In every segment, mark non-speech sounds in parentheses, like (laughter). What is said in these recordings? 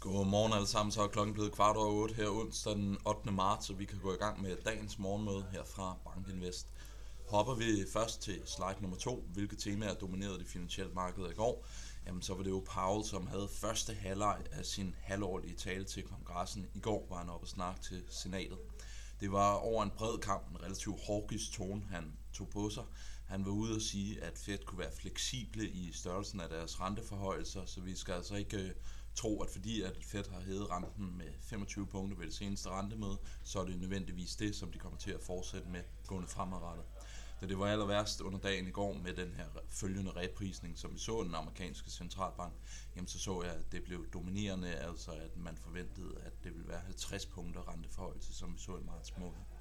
Godmorgen alle sammen, så er klokken blevet kvart over 8 her onsdag den 8. marts, og vi kan gå i gang med dagens morgenmøde her fra Bankinvest. Hopper vi først til slide nummer 2, hvilke temaer dominerede det finansielle marked i går, jamen så var det jo Powell, som havde første halvleg af sin halvårlige tale til kongressen. I går var han oppe og snakke til senatet. Det var over en bred kamp, en relativt hårgisk tone, han tog på sig. Han var ude og sige, at Fed kunne være fleksible i størrelsen af deres renteforhøjelser, så vi skal altså ikke øh, tro, at fordi at Fed har hævet renten med 25 punkter ved det seneste rentemøde, så er det nødvendigvis det, som de kommer til at fortsætte med gående fremadrettet. Da det var aller værst under dagen i går med den her følgende reprisning, som vi så den amerikanske centralbank, jamen så så jeg, at det blev dominerende, altså at man forventede, at det ville være 50 punkter renteforhøjelse, som vi så i marts måned.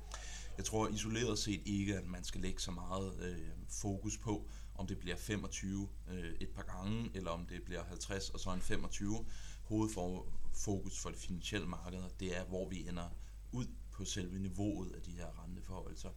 Jeg tror isoleret set ikke, at man skal lægge så meget øh, fokus på, om det bliver 25 øh, et par gange, eller om det bliver 50 og så en 25. Hovedfokus for det finansielle marked, det er, hvor vi ender ud på selve niveauet af de her renteforholdelser.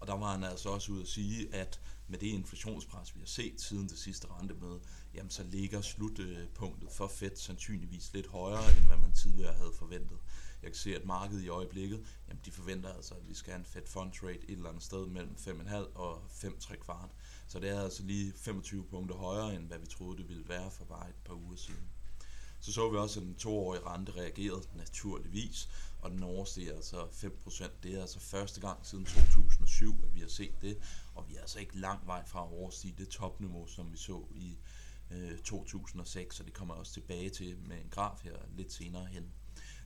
Og der var han altså også ud at sige, at med det inflationspres, vi har set siden det sidste rentemøde, jamen så ligger slutpunktet for Fed sandsynligvis lidt højere, end hvad man tidligere havde forventet. Jeg kan se, at markedet i øjeblikket, jamen de forventer altså, at vi skal have en Fed Fund Rate et eller andet sted mellem 5,5 og 5,3 kvart. Så det er altså lige 25 punkter højere, end hvad vi troede, det ville være for bare et par uger siden. Så så vi også, at den toårige rente reagerede naturligvis, og den oversteg altså 5%. Det er altså første gang siden 2007, at vi har set det, og vi er altså ikke lang vej fra at overstige det topniveau, som vi så i øh, 2006, og det kommer også tilbage til med en graf her lidt senere hen.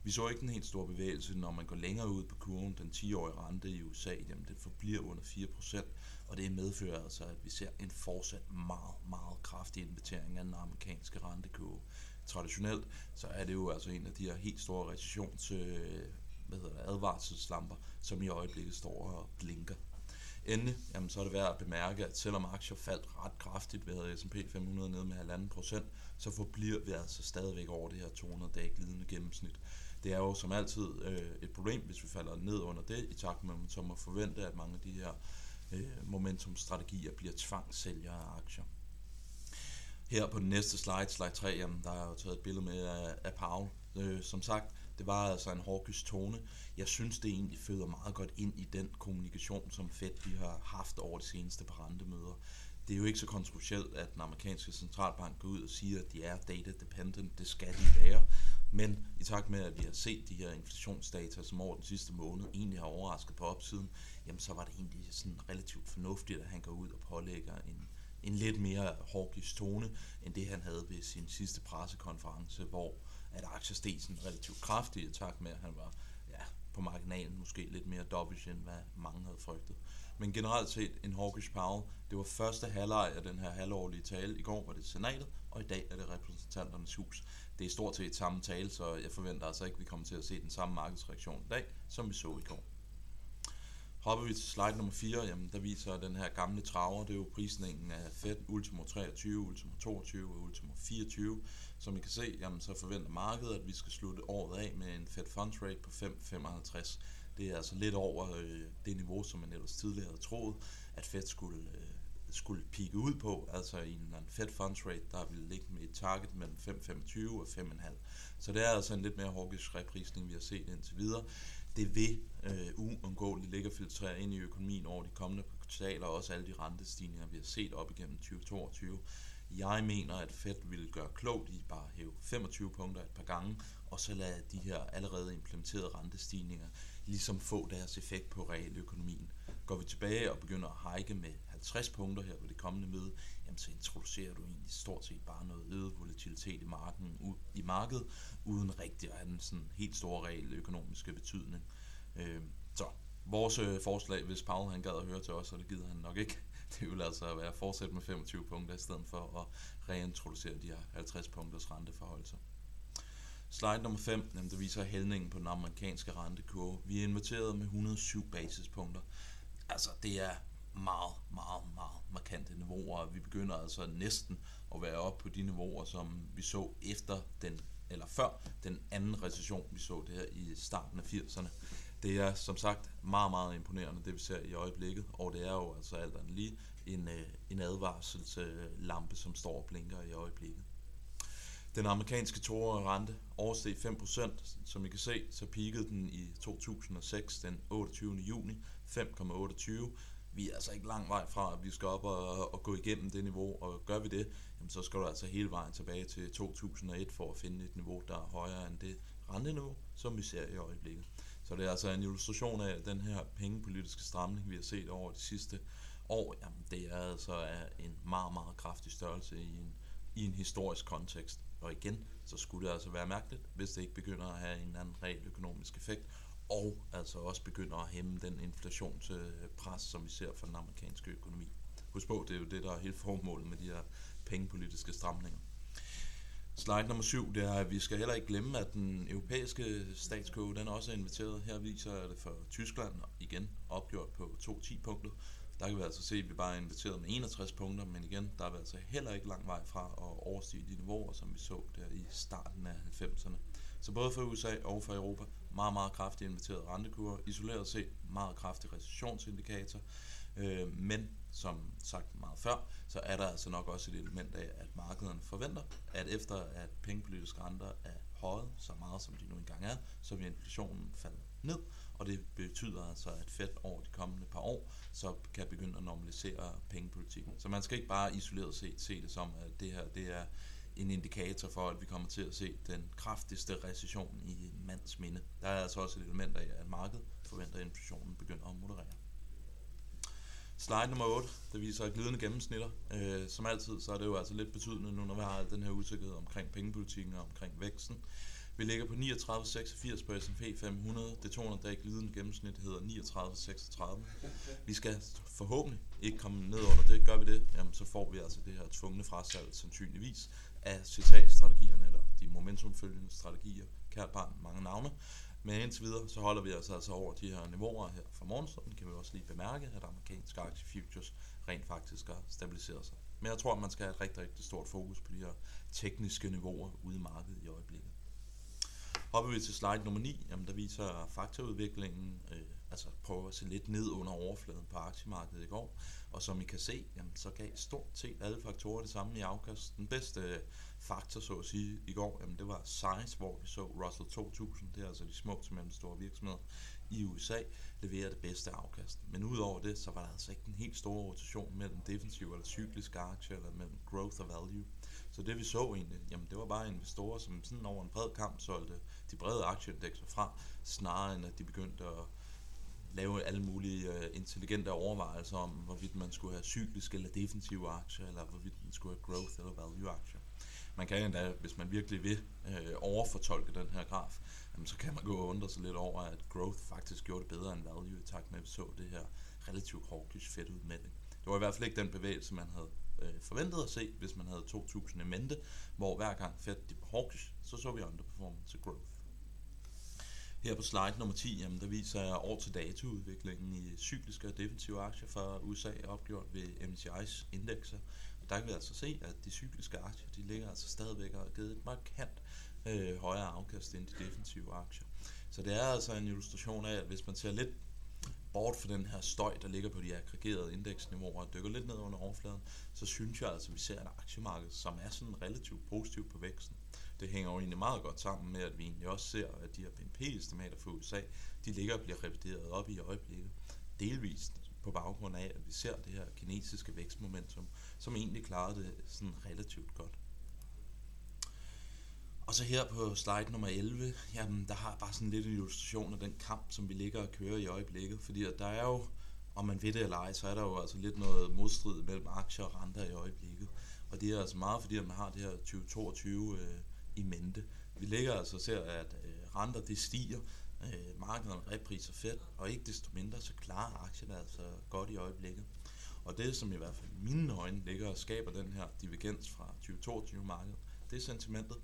Vi så ikke en helt stor bevægelse, når man går længere ud på kurven. Den 10-årige rente i USA, jamen den forbliver under 4%, og det medfører altså, at vi ser en fortsat meget, meget kraftig invitering af den amerikanske rentekurve. Traditionelt, så er det jo altså en af de her helt store recessions øh, hvad hedder det, advarselslamper, som i øjeblikket står og blinker. Endelig, jamen, så er det værd at bemærke, at selvom aktier faldt ret kraftigt ved S&P 500 ned med 1,5 procent, så forbliver vi altså stadigvæk over det her 200 dage glidende gennemsnit. Det er jo som altid øh, et problem, hvis vi falder ned under det, i takt med, at man så må forvente, at mange af de her øh, momentumstrategier bliver tvangssælgere af aktier. Her på den næste slide, slide 3, jamen, der er jo taget et billede med af, af Paul. Øh, som sagt, det var altså en hårdkyst tone. Jeg synes, det egentlig føder meget godt ind i den kommunikation, som Fed de har haft over de seneste par rentemøder. Det er jo ikke så kontroversielt, at den amerikanske centralbank går ud og siger, at de er data dependent. Det skal de være. Men i takt med, at vi har set de her inflationsdata, som over den sidste måned egentlig har overrasket på opsiden, jamen så var det egentlig sådan relativt fornuftigt, at han går ud og pålægger en, en lidt mere hårdgisk tone, end det han havde ved sin sidste pressekonference, hvor at aktier steg sådan relativt kraftigt i takt med, at han var ja, på marginalen måske lidt mere dovish, end hvad mange havde frygtet. Men generelt set en hawkish Powell. Det var første halvleg af den her halvårlige tale. I går var det senatet, og i dag er det repræsentanternes hus. Det er stort set samme tale, så jeg forventer altså ikke, at vi kommer til at se den samme markedsreaktion i dag, som vi så i går. Hopper vi til slide nummer 4, jamen der viser den her gamle traver, det er jo prisningen af Fed Ultimo 23, Ultimo 22 og Ultimo 24. Som I kan se, jamen så forventer markedet, at vi skal slutte året af med en Fed Funds Rate på 5,55. Det er altså lidt over øh, det niveau, som man ellers tidligere havde troet, at Fed skulle, øh, skulle pike ud på. Altså i en Fed Funds Rate, der ville ligge med et target mellem 5,25 og 5,5. Så det er altså en lidt mere hawkish reprisning, vi har set indtil videre. Det vil øh, uundgåeligt ligge og filtrere ind i økonomien over de kommende kvartaler, og også alle de rentestigninger, vi har set op igennem 2022. Jeg mener, at Fed ville gøre klogt i bare at hæve 25 punkter et par gange, og så lade de her allerede implementerede rentestigninger ligesom få deres effekt på realøkonomien. Går vi tilbage og begynder at hike med 50 punkter her på det kommende møde, jamen så introducerer du egentlig stort set bare noget øget volatilitet i, marken, i markedet, uden rigtig at have den sådan helt store realøkonomiske betydning. Øh, så vores øh, forslag, hvis Paul han gad at høre til os, og det gider han nok ikke, (laughs) det vil altså være at fortsætte med 25 punkter, i stedet for at reintroducere de her 50 punkters renteforholdelser. Slide nummer 5, jamen, der viser hældningen på den amerikanske rentekurve. Vi er inviteret med 107 basispunkter. Altså, det er meget, meget, meget markante niveauer, vi begynder altså næsten at være oppe på de niveauer, som vi så efter den, eller før den anden recession, vi så det her i starten af 80'erne. Det er som sagt meget, meget imponerende, det vi ser i øjeblikket, og det er jo altså alt andet lige en, øh, en advarselslampe, som står og blinker i øjeblikket. Den amerikanske toårige rente oversteg 5%. Som I kan se, så peakede den i 2006 den 28. juni 5,28. Vi er altså ikke lang vej fra, at vi skal op og, og gå igennem det niveau, og gør vi det, jamen så skal du altså hele vejen tilbage til 2001 for at finde et niveau, der er højere end det renteniveau, som vi ser i øjeblikket. Så det er altså en illustration af, at den her pengepolitiske stramning, vi har set over de sidste år, jamen det er altså en meget, meget kraftig størrelse i en, i en historisk kontekst. Og igen, så skulle det altså være mærkeligt, hvis det ikke begynder at have en anden reel økonomisk effekt, og altså også begynder at hæmme den inflationspres, som vi ser for den amerikanske økonomi. Husk på, det er jo det, der er helt formålet med de her pengepolitiske stramninger. Slide nummer 7, det er, at vi skal heller ikke glemme, at den europæiske statskode, den er også inviteret. Her viser det for Tyskland, igen opgjort på 2-10 punkter. Der kan vi altså se, at vi bare er inviteret med 61 punkter, men igen, der er vi altså heller ikke lang vej fra at overstige de niveauer, som vi så der i starten af 90'erne. Så både for USA og for Europa, meget, meget kraftig inviteret rentekurve, isoleret set meget kraftig recessionsindikator, øh, men som sagt meget før, så er der altså nok også et element af, at markederne forventer, at efter at pengepolitiske renter er højet så meget, som de nu engang er, så vil inflationen falde ned, og det betyder altså, at Fed over de kommende par år, så kan begynde at normalisere pengepolitikken. Så man skal ikke bare isoleret set se det som, at det her det er en indikator for, at vi kommer til at se den kraftigste recession i mands minde. Der er altså også et element af, at markedet forventer, at inflationen begynder at moderere. Slide nummer 8, der viser glidende gennemsnitter. Øh, som altid, så er det jo altså lidt betydende nu, når vi har den her usikkerhed omkring pengepolitikken og omkring væksten. Vi ligger på 39,86 på S&P 500. Det 200 dage glidende gennemsnit hedder 39,36. Vi skal forhåbentlig ikke komme ned under det. Gør vi det, jamen, så får vi altså det her tvungne frasalg sandsynligvis af citatstrategierne eller de momentumfølgende strategier. Kært barn, mange navne. Men indtil videre, så holder vi os altså over de her niveauer her fra morgenstunden. Kan vi også lige bemærke, at amerikanske aktie futures rent faktisk har stabiliseret sig. Men jeg tror, at man skal have et rigtig, rigtig stort fokus på de her tekniske niveauer ude i markedet i øjeblikket. Hopper vi til slide nummer 9, jamen der viser faktaudviklingen, øh, altså prøve at se lidt ned under overfladen på aktiemarkedet i går. Og som I kan se, jamen, så gav stort set alle faktorer det samme i afkast. Den bedste øh, faktor, så at sige, i går, jamen, det var size, hvor vi så Russell 2000, det er altså de små til mellemstore virksomheder i USA, levere det bedste afkast. Men udover det, så var der altså ikke en helt stor rotation mellem defensiv eller cyklisk aktier, eller mellem growth og value. Så det vi så egentlig, jamen det var bare investorer, som sådan over en bred kamp solgte de brede aktieindekser fra, snarere end at de begyndte at lave alle mulige uh, intelligente overvejelser om, hvorvidt man skulle have cykliske eller defensive aktier, eller hvorvidt man skulle have growth eller value aktier. Man kan endda, hvis man virkelig vil øh, overfortolke den her graf, jamen, så kan man gå og undre sig lidt over, at growth faktisk gjorde det bedre end value, i takt med at vi så det her relativt hawkish fedt udmelding. Det var i hvert fald ikke den bevægelse, man havde øh, forventet at se, hvis man havde 2000 i mente, hvor hver gang fedt de var hawkish, så så vi underperformance til growth. Her på slide nummer 10, jamen, der viser jeg år til dato udviklingen i cykliske og defensive aktier fra USA opgjort ved MSCI's indekser. Og der kan vi altså se, at de cykliske aktier, de ligger altså stadigvæk og har givet et markant øh, højere afkast end de defensive aktier. Så det er altså en illustration af, at hvis man ser lidt bort fra den her støj, der ligger på de aggregerede indeksniveauer og dykker lidt ned under overfladen, så synes jeg altså, at vi ser et aktiemarked, som er sådan relativt positivt på væksten det hænger jo egentlig meget godt sammen med, at vi egentlig også ser, at de her BNP-estimater for USA, de ligger og bliver revideret op i øjeblikket. Delvist på baggrund af, at vi ser det her kinesiske vækstmomentum, som egentlig klarede det sådan relativt godt. Og så her på slide nummer 11, jamen der har jeg bare sådan lidt en illustration af den kamp, som vi ligger og kører i øjeblikket. Fordi at der er jo, om man ved det eller ej, så er der jo altså lidt noget modstrid mellem aktier og renter i øjeblikket. Og det er altså meget fordi, at man har det her 2022 øh, i mente. Vi ligger altså og ser, at øh, renter det stiger, øh, markederne repriser fedt, og ikke desto mindre så klarer aktierne altså godt i øjeblikket. Og det, som i hvert fald i mine øjne ligger og skaber den her divergens fra 2022-markedet, det er sentimentet.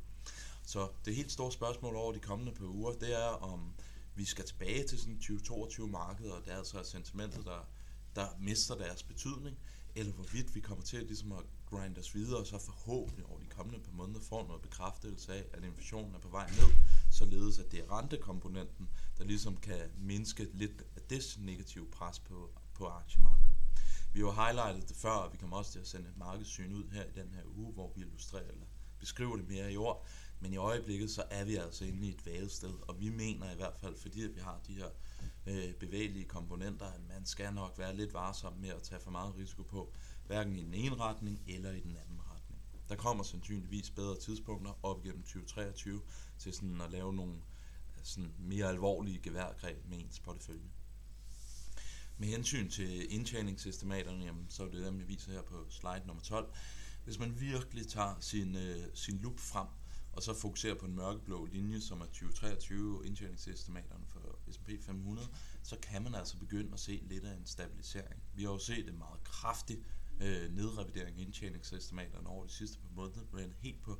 Så det helt store spørgsmål over de kommende par uger, det er, om vi skal tilbage til sådan 2022-markedet, og det er altså sentimentet, der, der mister deres betydning, eller hvorvidt vi kommer til at, ligesom at grinde os videre, og så forhåbentlig over de kommende par måneder får noget bekræftelse af, at inflationen er på vej ned, således at det er rentekomponenten, der ligesom kan mindske lidt af det negative pres på, på aktiemarkedet. Vi har highlightet det før, og vi kommer også til at sende et markedssyn ud her i den her uge, hvor vi illustrerer eller beskriver det mere i år. Men i øjeblikket, så er vi altså inde i et vadested, og vi mener i hvert fald, fordi at vi har de her øh, bevægelige komponenter, at man skal nok være lidt varsom med at tage for meget risiko på, hverken i den ene retning eller i den anden retning. Der kommer sandsynligvis bedre tidspunkter op igennem 2023 til sådan at lave nogle øh, sådan mere alvorlige geværgreb med ens portefølje. Med hensyn til indtjeningsestimaterne, jamen, så er det dem, jeg viser her på slide nummer 12. Hvis man virkelig tager sin, øh, sin lup frem, og så fokuserer på en mørkeblå linje, som er 2023 indtjeningsestimaterne for S&P 500, så kan man altså begynde at se lidt af en stabilisering. Vi har jo set en meget kraftig øh, nedrevidering af indtjeningsestimaterne over de sidste par måneder, men helt på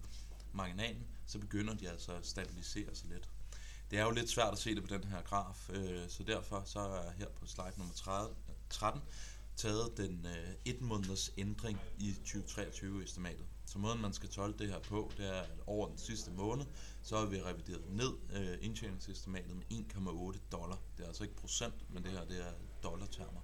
marginalen, så begynder de altså at stabilisere sig lidt. Det er jo lidt svært at se det på den her graf, øh, så derfor så er her på slide nummer 30, 13 taget den øh, et måneders ændring i 2023-estimatet. Så måden man skal tolke det her på, det er, at over den sidste måned, så har vi revideret ned øh, indtjeningsestimatet med 1,8 dollar. Det er altså ikke procent, men det her det er dollartermer.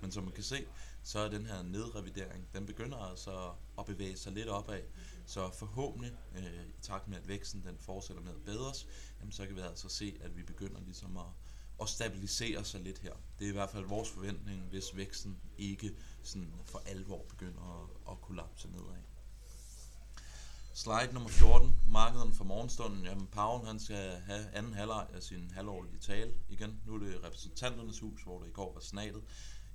Men som man kan se, så er den her nedrevidering, den begynder altså at bevæge sig lidt opad. Så forhåbentlig, øh, i takt med at væksten den fortsætter med at bedres, jamen, så kan vi altså se, at vi begynder ligesom at, at stabilisere sig lidt her. Det er i hvert fald vores forventning, hvis væksten ikke sådan for alvor begynder at, at kollapse nedad. Slide nummer 14, markederne for morgenstunden. Jamen, Powell han skal have anden halvleg af sin halvårlige tale igen. Nu er det repræsentanternes hus, hvor det i går var snatet.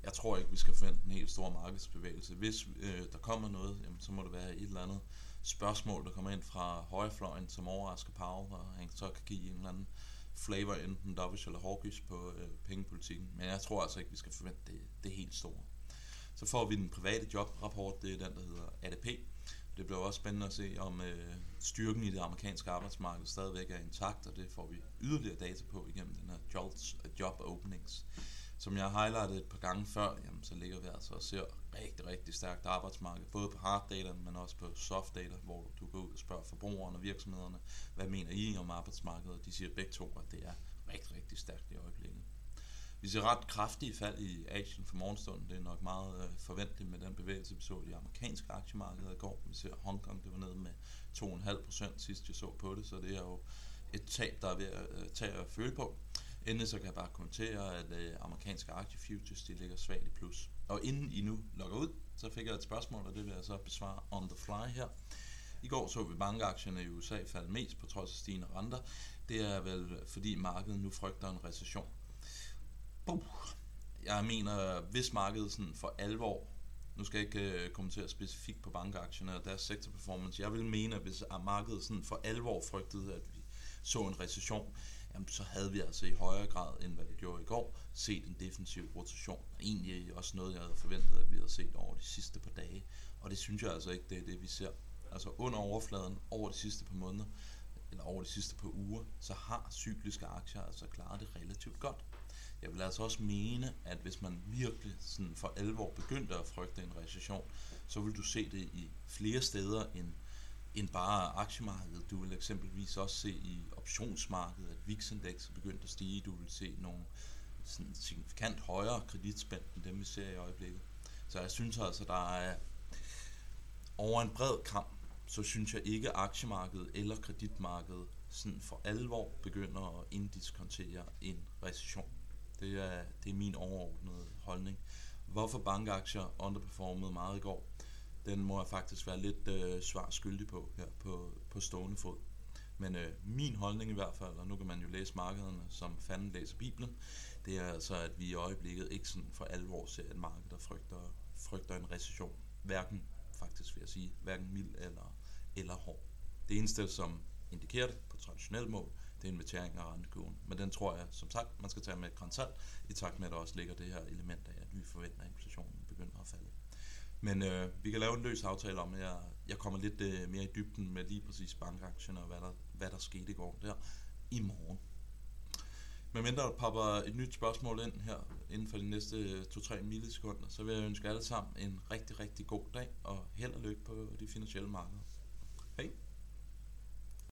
Jeg tror ikke, vi skal forvente en helt stor markedsbevægelse. Hvis øh, der kommer noget, jamen, så må det være et eller andet spørgsmål, der kommer ind fra højrefløjen, som overrasker Powell, og han så kan give en eller anden flavor, enten dovish eller hawkish på øh, pengepolitikken. Men jeg tror altså ikke, vi skal forvente det, det helt store. Så får vi den private jobrapport, det er den, der hedder ADP. Det bliver også spændende at se, om øh, styrken i det amerikanske arbejdsmarked stadigvæk er intakt, og det får vi yderligere data på igennem den her jobs, øh, job openings. Som jeg har highlightet et par gange før, jamen, så ligger vi altså og ser rigtig, rigtig stærkt arbejdsmarked, både på hard data, men også på soft data, hvor du går ud og spørger forbrugerne og virksomhederne, hvad mener I om arbejdsmarkedet? og De siger begge to, at det er rigtig, rigtig stærkt i øjeblikket. Vi ser ret kraftige fald i Asien for morgenstunden. Det er nok meget øh, forventeligt med den bevægelse, vi så i de amerikanske aktiemarked i går. Vi ser Hongkong, det var nede med 2,5 procent sidst jeg så på det, så det er jo et tab, der er ved at øh, tage at føle på. Endelig så kan jeg bare kommentere, at øh, amerikanske aktiefutures de ligger svagt i plus. Og inden I nu logger ud, så fik jeg et spørgsmål, og det vil jeg så besvare on the fly her. I går så vi bankaktierne i USA falde mest på trods af stigende renter. Det er vel fordi markedet nu frygter en recession. Jeg mener, hvis markedet sådan for alvor, nu skal jeg ikke øh, kommentere specifikt på bankaktierne og deres sektorperformance, jeg vil mene, at hvis markedet sådan for alvor frygtede, at vi så en recession, jamen, så havde vi altså i højere grad, end hvad vi gjorde i går, set en defensiv rotation. Egentlig også noget, jeg havde forventet, at vi havde set over de sidste par dage. Og det synes jeg altså ikke, det er det, vi ser. Altså under overfladen over de sidste par måneder, eller over de sidste par uger, så har cykliske aktier altså klaret det relativt godt. Jeg vil altså også mene, at hvis man virkelig sådan for alvor begyndte at frygte en recession, så vil du se det i flere steder end, end bare aktiemarkedet. Du vil eksempelvis også se i optionsmarkedet, at VIX-indekset er begyndt at stige. Du vil se nogle sådan signifikant højere kreditspænd end dem, vi ser i øjeblikket. Så jeg synes altså, der er over en bred kamp, så synes jeg ikke, at aktiemarkedet eller kreditmarkedet sådan for alvor begynder at indiskontere en recession. Det er, det er min overordnede holdning. Hvorfor bankaktier underperformede meget i går, den må jeg faktisk være lidt øh, svar skyldig på her på, på stående fod. Men øh, min holdning i hvert fald, og nu kan man jo læse markederne, som fanden læser Bibelen, det er altså, at vi i øjeblikket ikke sådan for alvor ser et marked, der frygter, frygter en recession. Hverken, faktisk vil jeg sige, hverken mild eller, eller hård. Det eneste, som indikerer det på traditionel mål, det er invitering af rentekurven. Men den tror jeg, som sagt, man skal tage med et grænsalt, i takt med, at der også ligger det her element af, at vi forventer, at inflationen begynder at falde. Men øh, vi kan lave en løs aftale om, at jeg, jeg kommer lidt øh, mere i dybden med lige præcis bankaktien og hvad der, hvad der skete i går der i morgen. Men mindre der popper et nyt spørgsmål ind her inden for de næste øh, 2-3 millisekunder, så vil jeg ønske alle sammen en rigtig, rigtig god dag og held og lykke på de finansielle markeder. Hej!